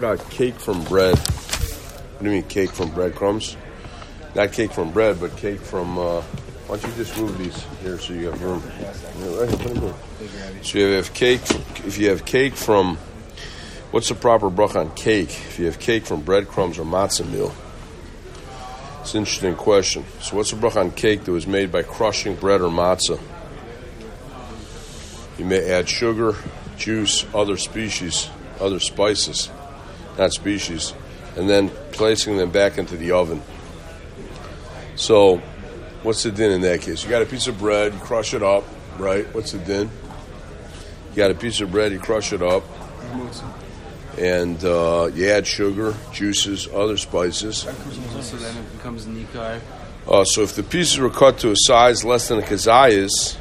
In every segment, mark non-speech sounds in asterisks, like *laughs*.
Put out cake from bread. What do you mean cake from breadcrumbs? Not cake from bread, but cake from. Uh, why don't you just move these here so you have room? Yeah, right put them here. So you have cake. If you have cake from, what's the proper bracha on cake? If you have cake from breadcrumbs or matzah meal, it's an interesting question. So what's the bracha on cake that was made by crushing bread or matzah? You may add sugar, juice, other species, other spices, not species, and then placing them back into the oven. So, what's the din in that case? You got a piece of bread, you crush it up, right? What's the din? You got a piece of bread, you crush it up, and uh, you add sugar, juices, other spices. So then it becomes nikar. Uh, so if the pieces were cut to a size less than a kazayas,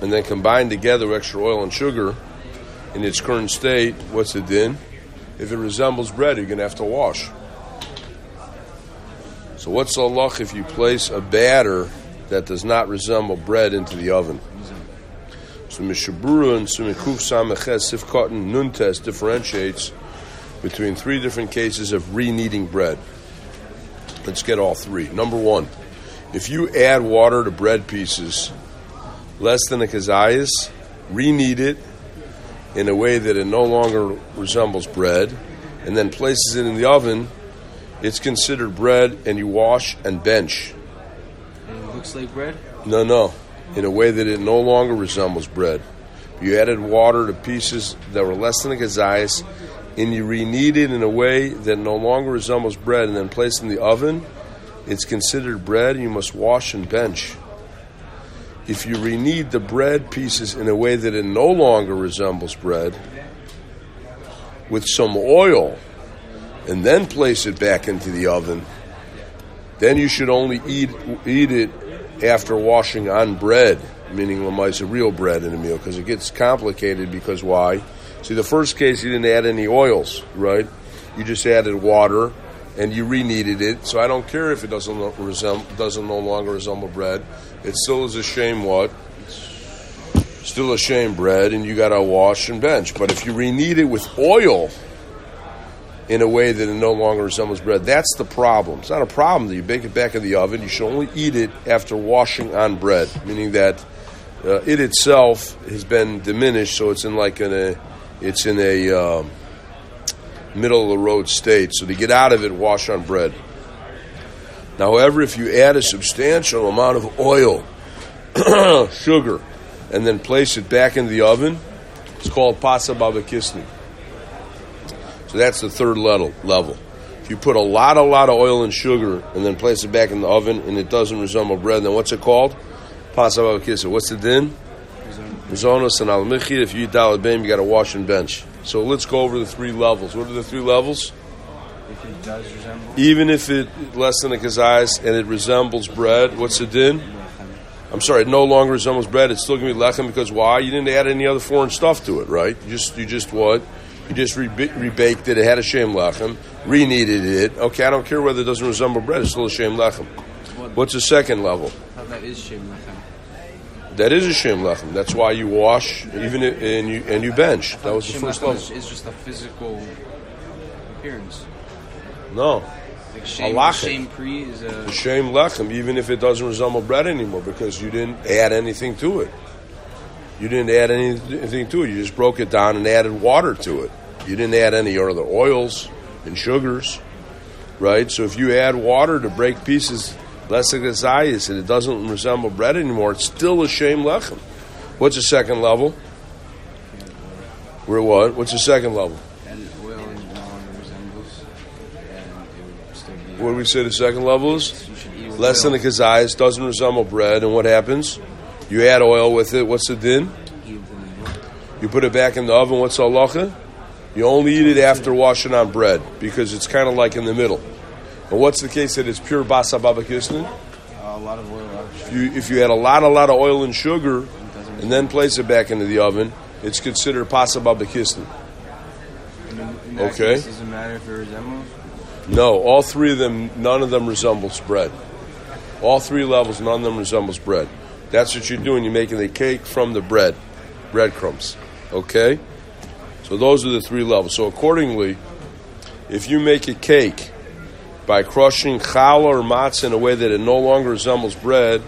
and then combined together with extra oil and sugar in its current state, what's the din? If it resembles bread, you're going to have to wash. So what's the halach if you place a batter that does not resemble bread into the oven? So Mishnah Berurah and Sumikuf Sameches Sifkatan Nuntes differentiates between three different cases of re-kneading bread. Let's get all three. Number one, if you add water to bread pieces less than a kazayas, re-knead it in a way that it no longer resembles bread, and then places it in the oven, it's considered bread, and you wash and bench. And it looks like bread. No, no, in a way that it no longer resembles bread. You added water to pieces that were less than a kazayas, and you re-knead it in a way that no longer resembles bread, and then placed in the oven, it's considered bread, and you must wash and bench. If you re-knead the bread pieces in a way that it no longer resembles bread, with some oil, and then place it back into the oven, then you should only eat eat it after washing on bread, meaning lamaisa real bread in a meal, because it gets complicated. Because why? See, the first case you didn't add any oils, right? You just added water and you re-kneaded it. So I don't care if it doesn't resemble, doesn't no longer resemble bread. It still is a shame. What? Still a shame bread, and you got to wash and bench. But if you re-knead it with oil in a way that it no longer resembles bread, that's the problem. It's not a problem that you bake it back in the oven. You should only eat it after washing on bread, meaning that uh, it itself has been diminished, so it's in like in a, it's in a um, middle of the road state. So to get out of it, wash on bread. Now, however, if you add a substantial amount of oil, *clears throat* sugar, and then place it back in the oven, it's called pasa babakisni. So that's the third level. Level. If you put a lot, a lot of oil and sugar, and then place it back in the oven, and it doesn't resemble bread, then what's it called? Pasa babakisni. What's the din? Rizonos and al If you eat dalad beim, you got to wash and bench. So let's go over the three levels. What are the three levels? If it does resemble. Even if it less than a kazayas and it resembles bread, what's the din? I'm sorry, it no longer resembles bread. It's still going to be lechem because why? You didn't add any other foreign stuff to it, right? You just you just what? You just re- rebaked it. It had a shame lechem. Re-kneaded it. Okay, I don't care whether it doesn't resemble bread. It's still a shame lechem. What's the second level? That is shem lechem. That is a shame lechem. That's why you wash even i- and you and you bench. That was the Shem first lechem level. is, just a physical appearance. No, Like shame, Halakhic. shame pre is a shame lechem, even if it doesn't resemble bread anymore, because you didn't add anything to it. You didn't add anything to it. You just broke it down and added water to it. You didn't add any other oils and sugars, right? So if you add water to break pieces less than gazayas and it doesn't resemble bread anymore, it's still a shame lechem. What's the second level? We're what? What's the second level? and oil and no longer resembles, and it would still be. What do we say the second level is? You should eat with Less than a kazayas, doesn't resemble bread, and what happens? You add oil with it. What's the din? The- You put it back in the oven. What's halacha? You only eat it after washing on bread because it's kind of like in the middle. But what's the case that it's pure basa babakisnin? A lot of oil. If you if you add a lot, a lot of oil and sugar, and then place it back into the oven, it's considered pasa babakisnin. In, in Okay. case, doesn't matter if it resembles. No, all three of them, none of them resembles bread. All three levels, none of them resembles bread. That's what you're doing. You're making the cake from the bread, breadcrumbs. Okay? So those are the three levels. So accordingly, if you make a cake by crushing challah or matzah in a way that it no longer resembles bread,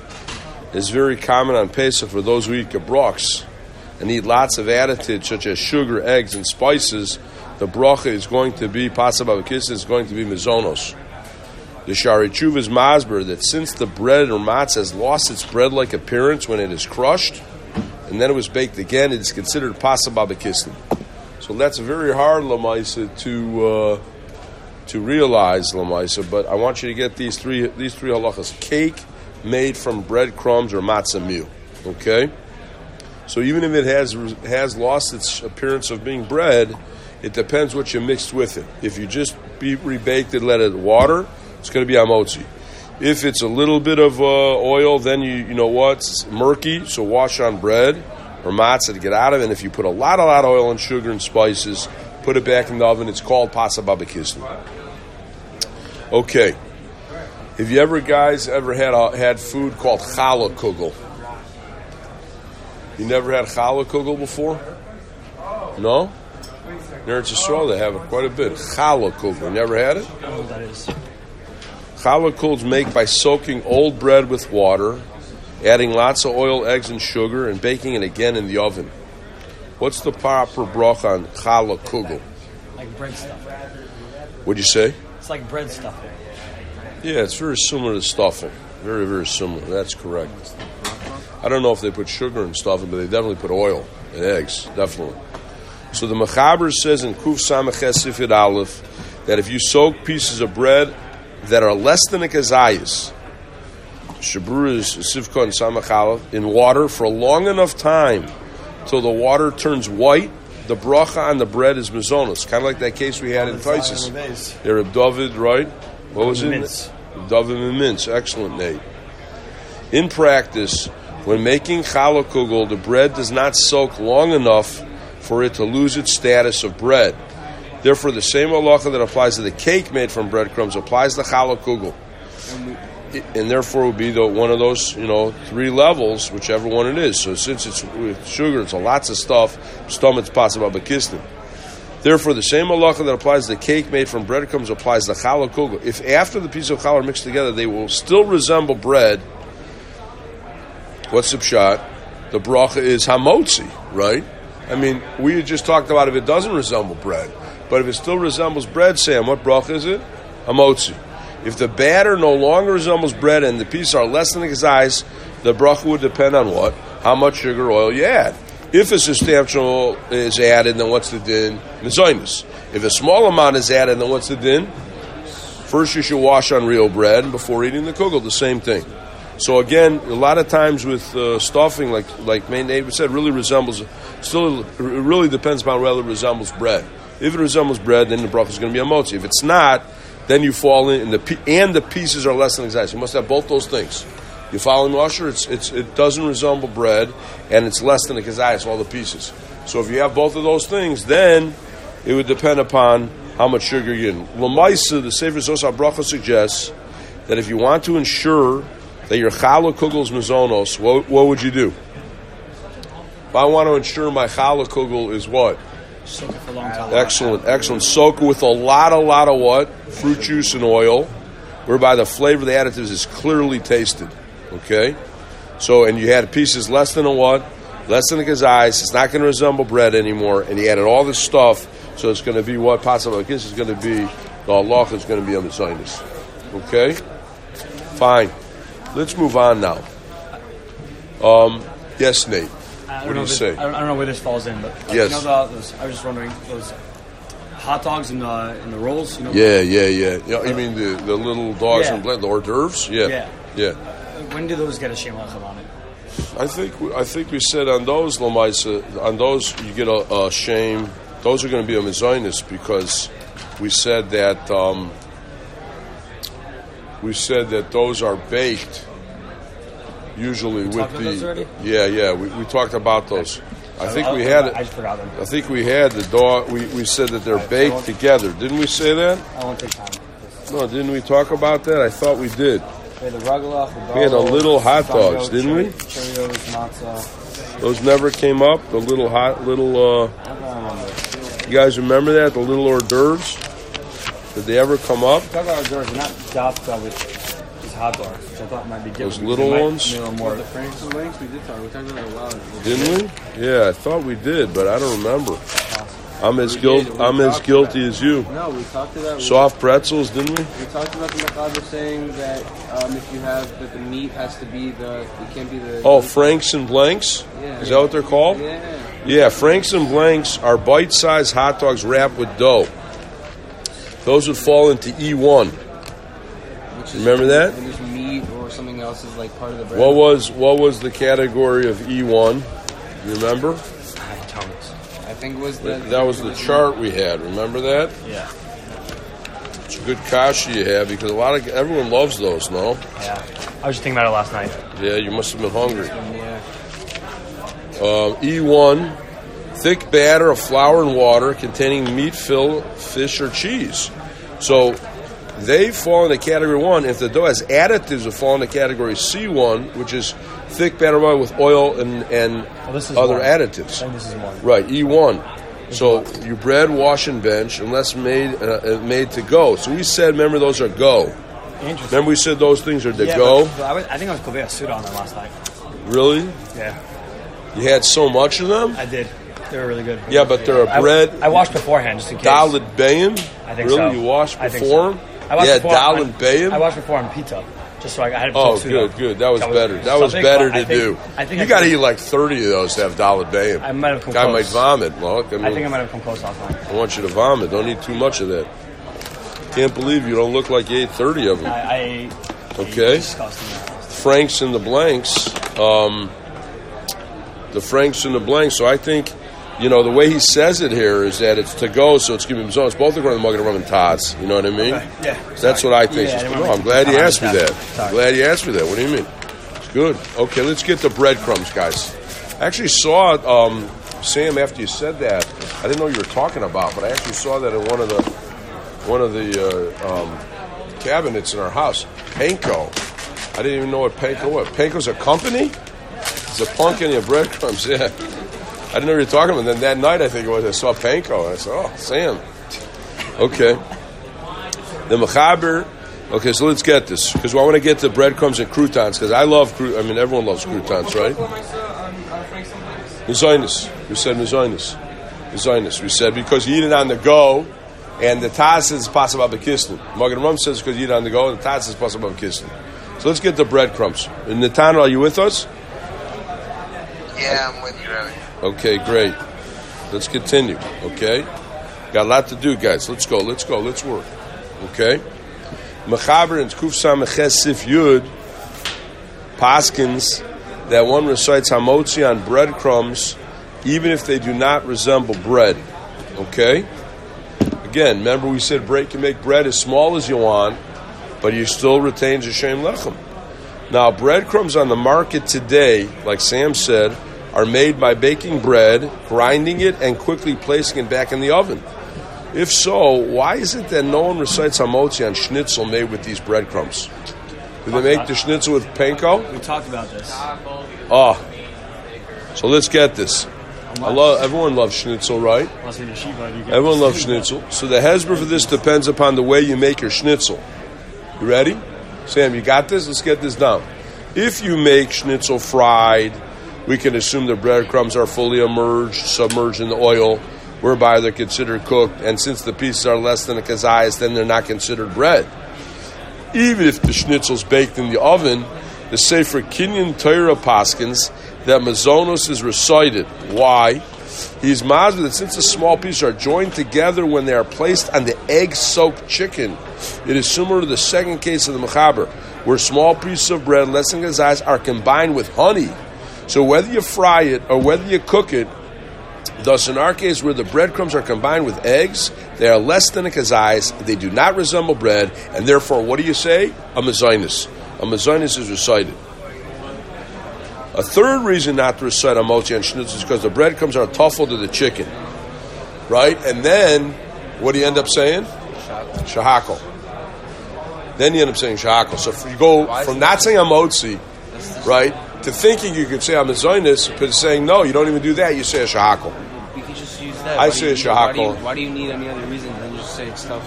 is very common on Pesach for those who eat gebroks and eat lots of additives such as sugar, eggs, and spices. The bracha is going to be pasabavakis is going to be mizonos. The Shari Tshuva is masber that since the bread or matzah has lost its bread-like appearance when it is crushed, and then it was baked again, it is considered pasabavakistin. So that's very hard, Lamaisa, to uh, to realize, Lamaisa. But I want you to get these three these three halachas: cake made from breadcrumbs or matzah meal. Okay. So even if it has has lost its appearance of being bread, it depends what you mixed with it. If you just be rebaked and let it water, it's going to be amotzi. If it's a little bit of uh, oil, then you you know what? It's murky, so wash on bread or matzah to get out of it. And if you put a lot, a lot of oil and sugar and spices, put it back in the oven. It's called pasa pasababakisnu. Okay. Have you ever, guys, ever had a, had food called challah? You never had challah before? No? In Eretz Yisrael, they have it quite a bit. Challah. You never had it? Know that is. Challah make by soaking old bread with water, adding lots of oil, eggs, and sugar, and baking it again in the oven. What's the proper bracha on challah kugel? Like bread stuff. What'd you say? It's like bread stuffing. Yeah, it's very similar to stuffing. Very, very similar. That's correct. I don't know if they put sugar in stuffing, but they definitely put oil and eggs. Definitely. So the Mechaber says in Kuf Samachet Sifid Aleph that if you soak pieces of bread that are less than a kazayas, Shabru is Sivka and Samach Aleph, in water for a long enough time till the water turns white, the bracha on the bread is mizonos. Kind of like that case we had in Taisis. There, David, right? What was it? David and mince. Excellent, Nate. In practice, when making challah kugel, the bread does not soak long enough for it to lose its status of bread. Therefore, the same halacha that applies to the cake made from breadcrumbs applies to challah kugel. And therefore, would be the, one of those, you know, three levels, whichever one it is. So, since it's with sugar, it's a lots of stuff. Stomach's possible, but kistin. Therefore, the same halacha that applies to the cake made from breadcrumbs applies to challah kugel. If after the piece of challah are mixed together, they will still resemble bread. What's the pshat? The bracha is hamotzi, right? I mean, we had just talked about if it doesn't resemble bread, but if it still resembles bread, Sam, what bracha is it? Hamotzi. If the batter no longer resembles bread and the pieces are less than the size, the bracha would depend on what? How much sugar oil you add. If a substantial is added, then what's the din? Mizoinus. If a small amount is added, then what's the din? First, you should wash on real bread before eating the kugel. The same thing. So again, a lot of times with uh, stuffing, like like Neighbor said, really resembles. Still, it really depends upon whether it resembles bread. If it resembles bread, then the bracha is going to be a motzi. If it's not, then you fall in, and the and the pieces are less than exact. You must have both those things. You follow in washer, it's, it's it doesn't resemble bread, and it's less than a kazayas, all the pieces. So if you have both of those things, then it would depend upon how much sugar you're getting. Lamaisa, the Sefer Zosar Bracha suggests that if you want to ensure that your challah kugel is mizonos, what, what would you do? If I want to ensure my challah kugel is what? Soak it for a long time. Excellent, excellent. Soak with a lot, a lot of what? Fruit juice and oil, whereby the flavor of the additives is clearly tasted. Okay? So, and you had pieces less than a what? Less than a kazais. It's not going to resemble bread anymore. And he added all this stuff, so it's going to be what? Possible. This is going to be, the Allah is going to be on the sinus. Okay? Fine. Let's move on now. Um, yes, Nate. I What don't do know you this- say? I don't, I don't know where this falls in, but like, Yes. You know, the, those, I was just wondering those hot dogs and the and the rolls. You know, Yeah, yeah, yeah. You, you mean the, the little dogs Yeah. and blend, the hors d'oeuvres? Yeah. Yeah. Yeah. When do those get a lechem on it? I think we- I think we said on those Lamaisa, on those you get a, a shame. Those are going to be a mezainis because we said that um, we said that those are baked usually with talked about the yeah yeah we, we talked about those. I think we I- had I it. just forgot them. I think we had the dog. We, we said that they're baked together. Didn't we say that? I won't take time. No, didn't we talk about that? I thought we did. We had the rugelach, the We had a little hot dogs, didn't we? Cheerios, matzah. Those never came up. The little hot little. Uh, I. You guys remember that? The little hors d'oeuvres? Did they ever come up? Talk about dogs, not dafka with hot dogs, which I thought might be different. Those little might ones? be a little more. The Franks and Blanks, we did talk. We talked about it a while ago. Didn't we? Yeah, I thought we did, but I don't remember. I'm as We guilty. I'm as guilty about as you. No, we talked to that. We- Soft pretzels, didn't we? We talked about the Mechaber saying that um, if you have that the meat has to be the it can't be the Oh, Franks and Blanks. Yeah. Is that what they're called? yeah Yeah, Franks and Blanks are bite-sized hot dogs wrapped with dough. Those would fall into E E1. Which is Remember that? when there's meat or something else is like part of the bread. What was what was the category of E1? You remember? I don't. I think it was the That was the chart we had. Remember that? Yeah. It's a good kasha you have because a lot of everyone loves those. No? Yeah. I was just thinking about it last night. Yeah, you must have been hungry. Yeah, Um, E1, thick batter of flour and water containing meat, fill, fish, or cheese. So they fall into category one. If the dough has additives, it fall into category C1, which is thick batter with oil and, and Well, other one. additives. I think this is one. Right, E1. So you bread, wash, and bench, unless made uh, uh, made to go. So we said, remember, those are go. Interesting. Remember, we said those things are to yeah, go. but- but I, was, I think I was Kovea Suda on them last night. Really? Yeah, You had so much of them? I did. They were really good. Yeah, but they're a I, bread. I washed beforehand just in case. Dalit Bayim? I think really? so. You washed I think before? so. I washed yeah, before Dalit on- Bayim? I washed before on pita, just so I, I had. Oh, good, good. That was That was better. That was better but I to think- do. I think you got to eat like 30 of those to have Dalit Bayim. I might have come Guy might vomit. Look, I, mean, I think I might have come close night. I want you to vomit. Don't eat too much of that. Can't believe you don't look like you ate 30 of them. I, I Okay. Franks and the blanks. Um, the Franks and the blanks. So I think, you know, the way he says it here is that it's to go, so it's giving him zones. Both are going to mug and rum and tots. You know what I mean? Okay, yeah. That's what I think. Yeah, I didn't no, wanna I'm glad you asked me that. Sorry. I'm glad you asked me that. What do you mean? It's good. Okay, let's get the breadcrumbs, guys. I actually saw it, um, Sam, after you said that. I didn't know you were talking about, but I actually saw that in one of the one of the uh, um, cabinets in our house. Panko. I didn't even know what Panko was. Panko's a company? It's a pumpkin and breadcrumbs, *laughs* yeah. I didn't know what you were talking about. Then that night, I think it was, I saw Panko. And I said, oh, Sam. Okay. The Mechaber. Okay, so let's get this. Because I want to get to breadcrumbs and croutons. Because I love, cru- I mean, everyone loves croutons, right? Mezainis. We said Mezainis. Mezainis. We said because you eat it on the go, and the Taz is possible bekisnin. Magen Rum says because you eat it on the go, and the Taz is possible bekisnin. So let's get the breadcrumbs. And Natana, are you with us? Yeah, I'm with you, Rabbi. Okay, great. Let's continue. Okay, got a lot to do, guys. Let's go. Let's go. Let's work. Okay. Mechaber and Sif Yud Paskins that one recites Hamotzi on breadcrumbs, even if they do not resemble bread. Okay. Again, remember we said bread can make bread as small as you want, but you still retain a shem lechem. Now, breadcrumbs on the market today, like Sam said, are made by baking bread, grinding it, and quickly placing it back in the oven. If so, why is it that no one recites hamotzi on schnitzel made with these breadcrumbs? Do they make the schnitzel with panko? We talked about this. Oh, so let's get this. I love everyone loves schnitzel, right? Unless you're in yeshiva, you get Everyone loves schnitzel. So the hesber for this depends upon the way you make your schnitzel. You ready? Sam, you got this? Let's get this down. If you make schnitzel fried, we can assume the breadcrumbs are fully immersed, submerged in the oil, whereby they're considered cooked. And since the pieces are less than a kazayas, then they're not considered bread. Even if the schnitzel's baked in the oven, the Sefer Kinyan Torah Paskins that mazonos is recited. Why? He's mazed that since the small pieces are joined together when they are placed on the egg-soaked chicken, it is similar to the second case of the mechaber, where small pieces of bread, less than gazais, are combined with honey. So whether you fry it or whether you cook it, Thus, in our case, where the breadcrumbs are combined with eggs, they are less than a kazayas, they do not resemble bread, and therefore, what do you say? A mezainis. A mezainis is recited. A third reason not to recite a mochi and schnitzel is because the breadcrumbs are tuffle to the chicken. Right? And then, what do you end up saying? Shahakal. Then you end up saying shahakal. So if you go from not saying a motzi, right, to thinking you could say I'm a mezainis, but saying no, you don't even do that, you say a shahakal. You could just use that. I Why say it's need- why do you- Why do you need any other reason than just say it's stuff?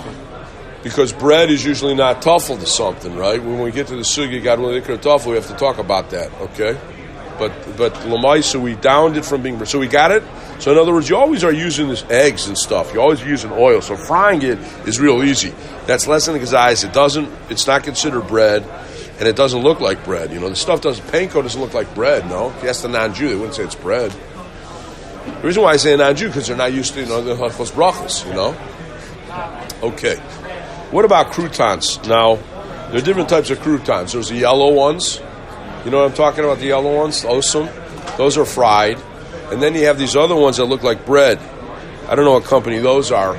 because bread is usually not tuffle to something, right? When we get to the sugi, God willing, tuffle, we have to talk about that, okay? But but lamaisa, we downed it from being so we got it. So in other words, you always are using this eggs and stuff. You always using oil. So frying it is real easy. That's less than his eyes. It doesn't. It's not considered bread, and it doesn't look like bread. You know, the stuff doesn't. Panko doesn't look like bread. No, if you ask the non-Jew, they wouldn't say it's bread. The reason why I say non-Jew because they're not used to you know the hafos brachas. You know. Okay. What about croutons? Now, there are different types of croutons. There's the yellow ones. You know what I'm talking about? The yellow ones, Osem. Those are fried. And then you have these other ones that look like bread. I don't know what company those are,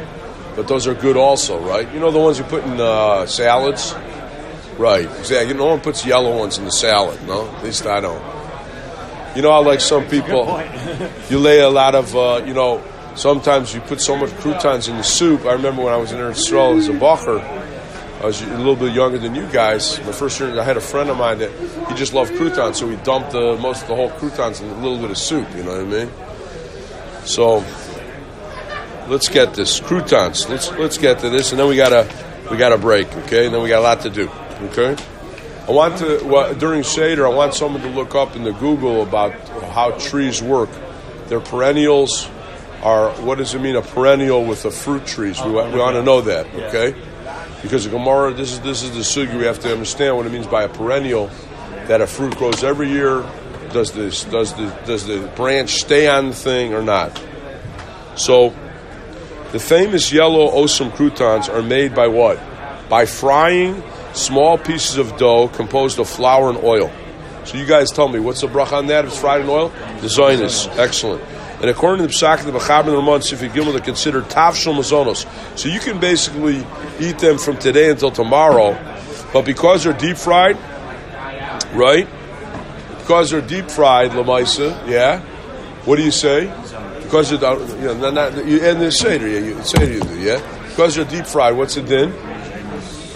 but those are good also, right? You know the ones you put in uh, salads? Right, exactly. No one puts yellow ones in the salad, no? At least I don't. You know how, like some people, *laughs* you lay a lot of, uh, you know, sometimes you put so much croutons in the soup. I remember when I was in Israel as a bacher, I was a little bit younger than you guys. My first year, I had a friend of mine that he just loved croutons, so he dumped the, most of the whole croutons in a little bit of soup. You know what I mean? So let's get this croutons. Let's let's get to this, and then we gotta we gotta break. Okay, and then we got a lot to do. Okay. I want to well, during Seder. I want someone to look up in the Google about how trees work. Their perennials are what does it mean a perennial with the fruit trees? We, we want to know that. Okay. Because the Gemara, this is this is the sugi. We have to understand what it means by a perennial. That a fruit grows every year. Does this does the does the branch stay on the thing or not? So, the famous yellow Osem croutons are made by what? By frying small pieces of dough composed of flour and oil. So you guys tell me what's the bracha on that? It's fried in oil, the zionist, excellent. And according to the of the Bachab and Ramon Sifri Gimel, they're considered tafshel mazonos. So you can basically eat them from today until tomorrow, but because they're deep fried, right? Because they're deep fried, lamaisa, yeah. What do you say? Because they're, you know, not, not, you end the seder, yeah, you seder you do, yeah. Because they're deep fried, what's it then?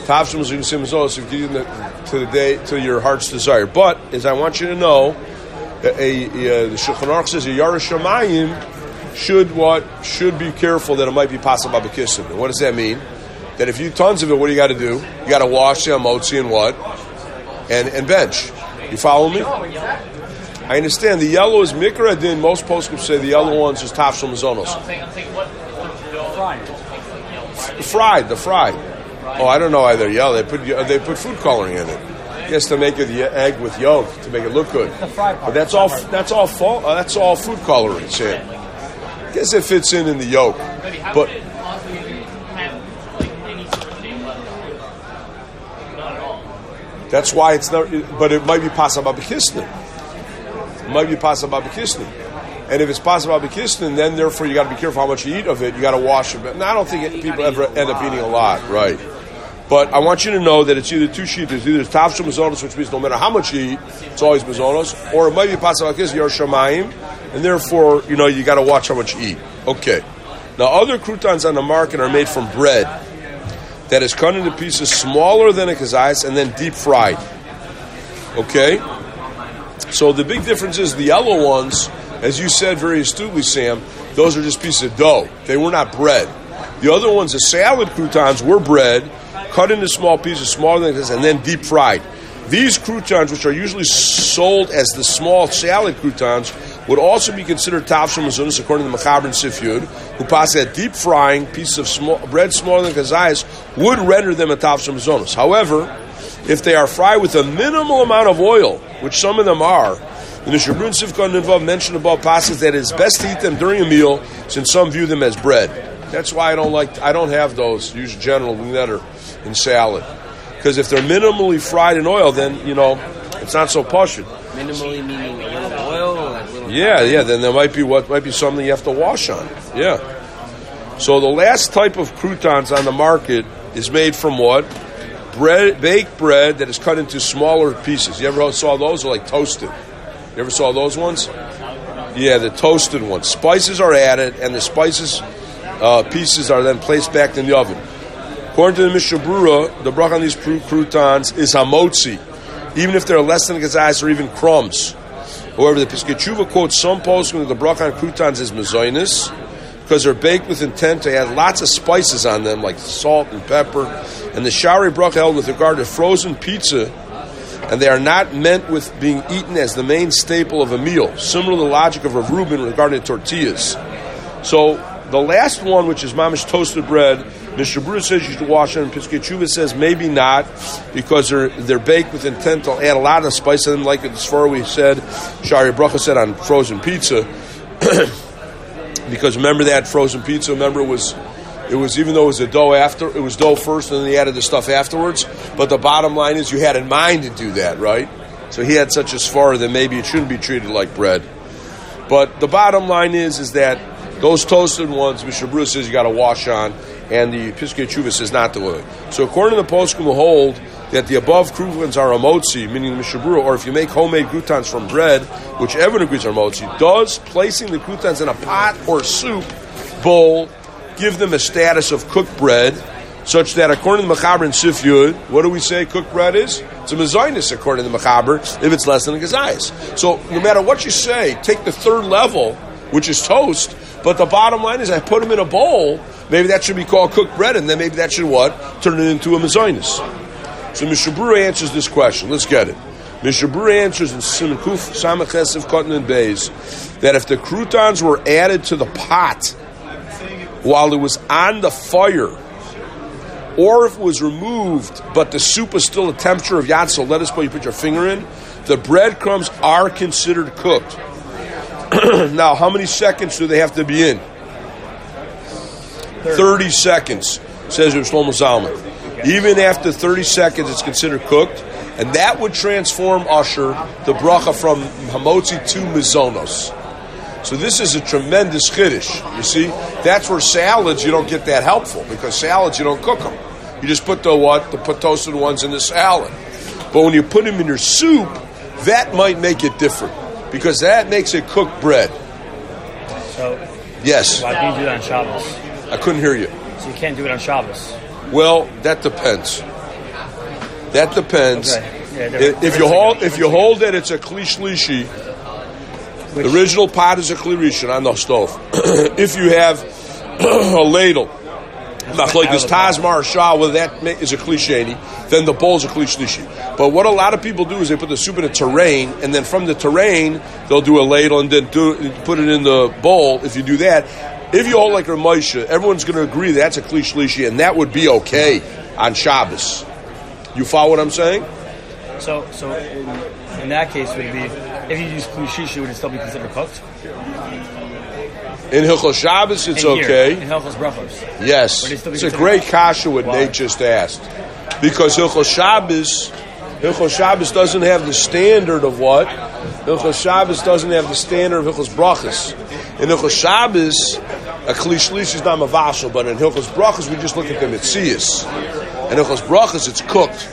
Tavshim is mazonos. If you to the day to your heart's desire, but as I want you to know a, a, the Shulchan Aruch says a Yarash Shamayim should what should be careful that it might be possible b'kissim. And what does that mean? That if you tons of it, what do you got to do? You got to wash the amotzi and what and and bench. You follow me? I understand the yellow is mikra din. Most postscripts say the yellow ones is tafshel mazonos. Fried, the fried. Oh, I don't know either. Yellow. They put they put food coloring in it. Yes, to make it the egg with yolk to make it look good. The fry But that's all. That's all. Fall, uh, that's all food coloring, Sam. Guess it fits in in the yolk, but that's why it's not. But it might be possible b'kisnin. It might be possible b'kisnin. And if it's possible b'kisnin, then therefore you got to be careful how much you eat of it. You got to wash it. Now I don't think it, people ever end up eating a lot, right? But I want you to know that it's either two sheets. It's either tafshel mazonos, which means no matter how much you eat, it's always mazonos, or it might be this, shamayim, and therefore, you know, you got to watch how much you eat. Okay. Now, other croutons on the market are made from bread that is cut into pieces smaller than a kazayas and then deep fried. Okay? So the big difference is the yellow ones, as you said very astutely, Sam, those are just pieces of dough. They were not bread. The other ones, the salad croutons, were bread, cut into small pieces, smaller than this, and then deep fried. These croutons, which are usually sold as the small salad croutons, would also be considered tavshel mazunas, according to the Mechaber and Sifyud, who pass that deep frying pieces of small, bread smaller than kazayas would render them a tavshel mazunas. However, if they are fried with a minimal amount of oil, which some of them are, the Nishabrun Sivkon Nivav mentioned above passes that it is best to eat them during a meal, since some view them as bread. That's why I don't like. I don't have those. Use general netter in salad because if they're minimally fried in oil, then you know it's not so poshut. Minimally meaning a little oil or like little. Yeah, yeah. Then there might be what might be something you have to wash on. Yeah. So the last type of croutons on the market is made from what? Bread, baked bread that is cut into smaller pieces. You ever saw those? Or like toasted. You ever saw those ones? Yeah, the toasted ones. Spices are added, and the spices uh, pieces are then placed back in the oven. According to the Mishnah Brura, the bracha on these croutons is hamotzi, even if they're less than gazais or even crumbs. However, the Tshuva quotes some posting that the bracha on croutons is mezainis, because they're baked with intent to add lots of spices on them, like salt and pepper. And the shari bracha held with regard to frozen pizza, and they are not meant with being eaten as the main staple of a meal, similar to the logic of Rav Reuben regarding tortillas. So the last one, which is mamish toasted bread, Mishnah Berurah says you should wash them. Piskei Tshuva says maybe not because they're they're baked with intent to add a lot of spice to them, like as far we said, Shari Bracha said on frozen pizza. *coughs* because remember that frozen pizza. Remember it was it was even though it was a dough after it was dough first and then they added the stuff afterwards. But the bottom line is you had in mind to do that, right? So he had such a svara that maybe it shouldn't be treated like bread. But the bottom line is is that those toasted ones, Mishnah Berurah says you got to wash on, and the Piskei Tshuva says not do it. So according to the Poskim, will hold that the above croutons are a meaning the Mishnah Berurah, or if you make homemade croutons from bread, which everyone agrees are motzi, does placing the croutons in a pot or soup bowl give them a status of cooked bread, such that according to the Mechaber and Sif Yud, what do we say cooked bread is? It's a mezainis according to the Mechaber, if it's less than a gazayas. So no matter what you say, take the third level, which is toast, but the bottom line is I put them in a bowl, maybe that should be called cooked bread, and then maybe that should what? Turn it into a mezainis. So Mishnah Berurah answers this question. Let's get it. Mishnah Berurah answers in Simon Kuf Samachesiv Cotton and Bays that if the croutons were added to the pot while it was on the fire, or if it was removed but the soup was still a temperature of yatzel lettuce, but you put your finger in, the breadcrumbs are considered cooked. *clears throat* now, how many seconds do they have to be in? 30 seconds, says Rav Shlomo Zalman. Even after 30 seconds, it's considered cooked, and that would transform Usher, the bracha from Hamotzi to Mizonos. So this is a tremendous chiddush. You see, that's where salads you don't get that helpful because salads you don't cook them. You just put the what the put toasted ones in the salad. But when you put them in your soup, that might make it different because that makes it cooked bread. So Yes, why can't you do that on Shabbos? I couldn't hear you. So you can't do it on Shabbos. Well, that depends. That depends. Okay. Yeah, If, if you hold if you hold that it's a kli shlishi, the original pot is a kli rishon on the stove. *clears throat* if you have *clears throat* a ladle, not like this Tazmar Shah, whether that is a cliche, then the bowl is a cliche. But what a lot of people do is they put the soup in a terrain, and then from the terrain they'll do a ladle and then do put it in the bowl. If you do that, if you hold like Ramosha, everyone's going to agree that's a cliche, and that would be okay on Shabbos. You follow what I'm saying? So, so in, in that case, would it be if you use klushishi, would it still be considered cooked? In Hilchos Shabbos, it's In here, okay. in Hilchos Brachos. Yes, it's a great kasha what? Nate just asked, because Hilchos Shabbos, Hilchos Shabbos doesn't have the standard of what? Hilchos Shabbos doesn't have the standard of Hilchos Brachos. In Hilchos Shabbos, a klishlish is not mavashal, but in Hilchos Brachos we just look at the mitzias. In Hilchos Brachos, it's cooked.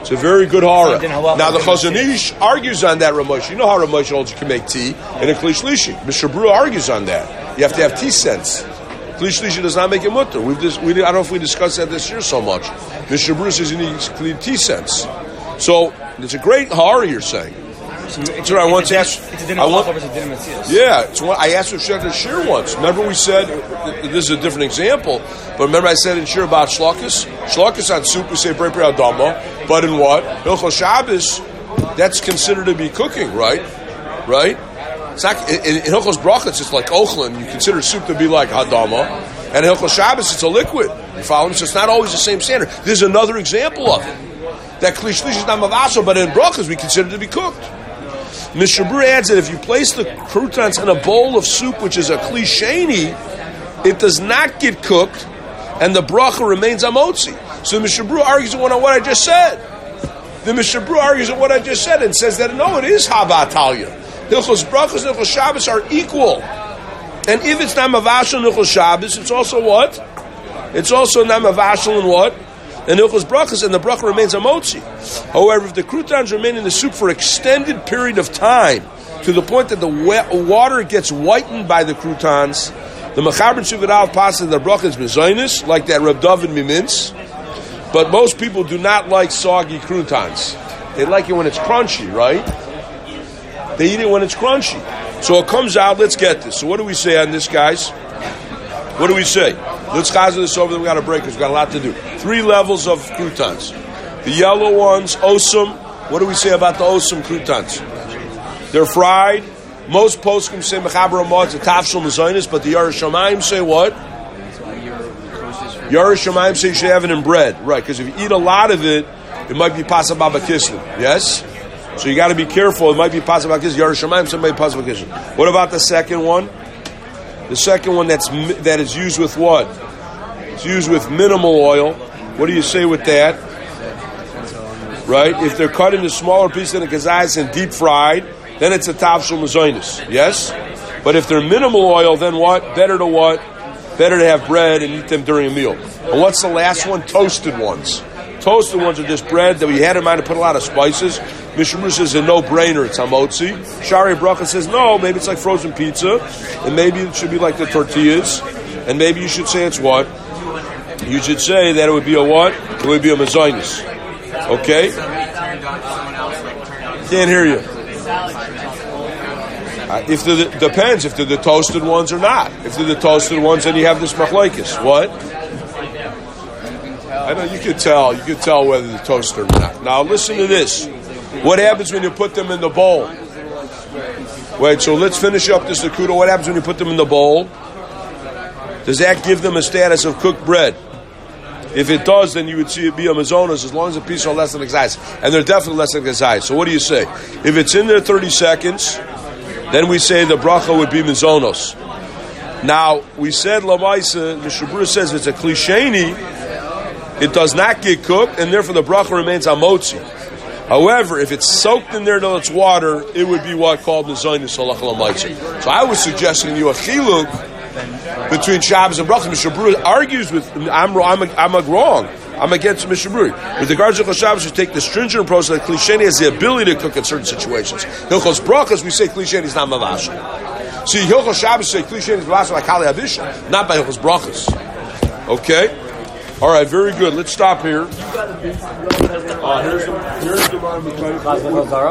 It's a very good horror. Now the Chazon Ish argues on that Ramosh. You know how Ramosh holds you can make tea in a klishlishi. Mr. Brew argues on that. You have to have tea sense. Klishlishi does not make it mutter. We've dis- we, I don't know if we discussed that this year so much. Mishnah Berurah says you need clean tea sense. So it's a great horror you're saying. So what I once asked- It's a dinner I want- versus a dinner Matthias. Yeah, it's what I asked Rav Shech Shir once. Remember we said this is a different example, but remember I said in Shir about shlokas. Shlokas on soup we say brei adama, but in what Hilchos Shabbos, that's considered to be cooking, right? Right? It's not in, in Hilchos Brachos. It's like ochlin. You consider soup to be like hadama, and Hilchos Shabbos it's a liquid. You follow me? So it's not always the same standard. There's another example of it. That klishlish is not mavasel, but in brachos we consider it to be cooked. Mishnah Berurah adds that if you place the croutons in a bowl of soup, which is a klisheni, it does not get cooked, and the bracha remains amotzi. So Mishnah Berurah argues on what I just said. The Mishnah Berurah argues on what I just said and says that no, it is hava talia. Hilchos brachos and Hilchos Shabbos are equal, and if it's not mavashal in Hilchos Shabbos, it's also what? It's also not mavashal in what? And Hilchos brachos, and the bracha remains a motzi. However, if the croutons remain in the soup for extended period of time, to the point that the wa- water gets whitened by the croutons, the mechaber sugadal passes the bracha is mezainis, like that Reb David mimins. But most people do not like soggy croutons. They like it when it's crunchy, right? They eat it when it's crunchy. So it comes out, let's get this. So what do we say on this, guys? What do we say? Let's chazar this over. Then we got to break. 'cause We've got a lot to do. Three levels of croutons. The yellow ones, Osem. What do we say about the Osem croutons? They're fried. Most poskim say mechaber amod to tafshel mezainis, but the Yerushalayim say what? Yerushalayim say you should have it in bread, right? Because if you eat a lot of it, it might be pasababa kislev. Yes. So you got to be careful. It might be pasababa kislev. Yerushalayim say it might be pasababa kislev. What about the second one? The second one that's that is used with what? It's used with minimal oil. What do you say with that? Right? If they're cut into smaller pieces than a kazayas and deep fried, then it's a tavshel mazoinus. Yes? But if they're minimal oil, then what? Better to what? Better to have bread and eat them during a meal. And what's the last one? Toasted ones. Toasted ones are just bread that we had in mind to put a lot of spices. Mishabru says a no-brainer, it's hamotzi. Shari Bracha says no, maybe it's like frozen pizza, and maybe it should be like the tortillas, and maybe you should say it's what? You should say that it would be a what? It would be a mazoinus. Okay? Can't hear you. Uh, if the depends if they're the toasted ones or not. If they're the toasted ones, then you have this machlokes. What? I know you could tell. You could tell whether they're toasted or not. Now listen to this. What happens when you put them in the bowl? Wait. So let's finish up this nakuda. What happens when you put them in the bowl? Does that give them a status of cooked bread? If it does, then you would see it be a mazonas as long as the pieces are less than exais. And they're definitely less than exais. So what do you say? If it's in there 30 seconds, then we say the bracha would be mazonos. Now, we said Lamaisa, the Shabru says it's a klisheni, it does not get cooked, and therefore the bracha remains amotzi. However, if it's soaked in there till it's water, it would be what called mazonos halach lamaisa. So I was suggesting you a chiluk between Shabbos and Brachas. Mishabru argues with I'm I'm I'm wrong. I'm against Mishabru. With regards to Shabbos, we take the stringent approach that Klisheni has the ability to cook in certain situations. Hilchos Brachas, we say Klisheni is not mavash. See, Hilchos Shabbos say Klisheni is mavash like Kali Abisha, not by Hilchos Brachas. Okay. All right, very good. Let's stop here. Uh, here's the, here's the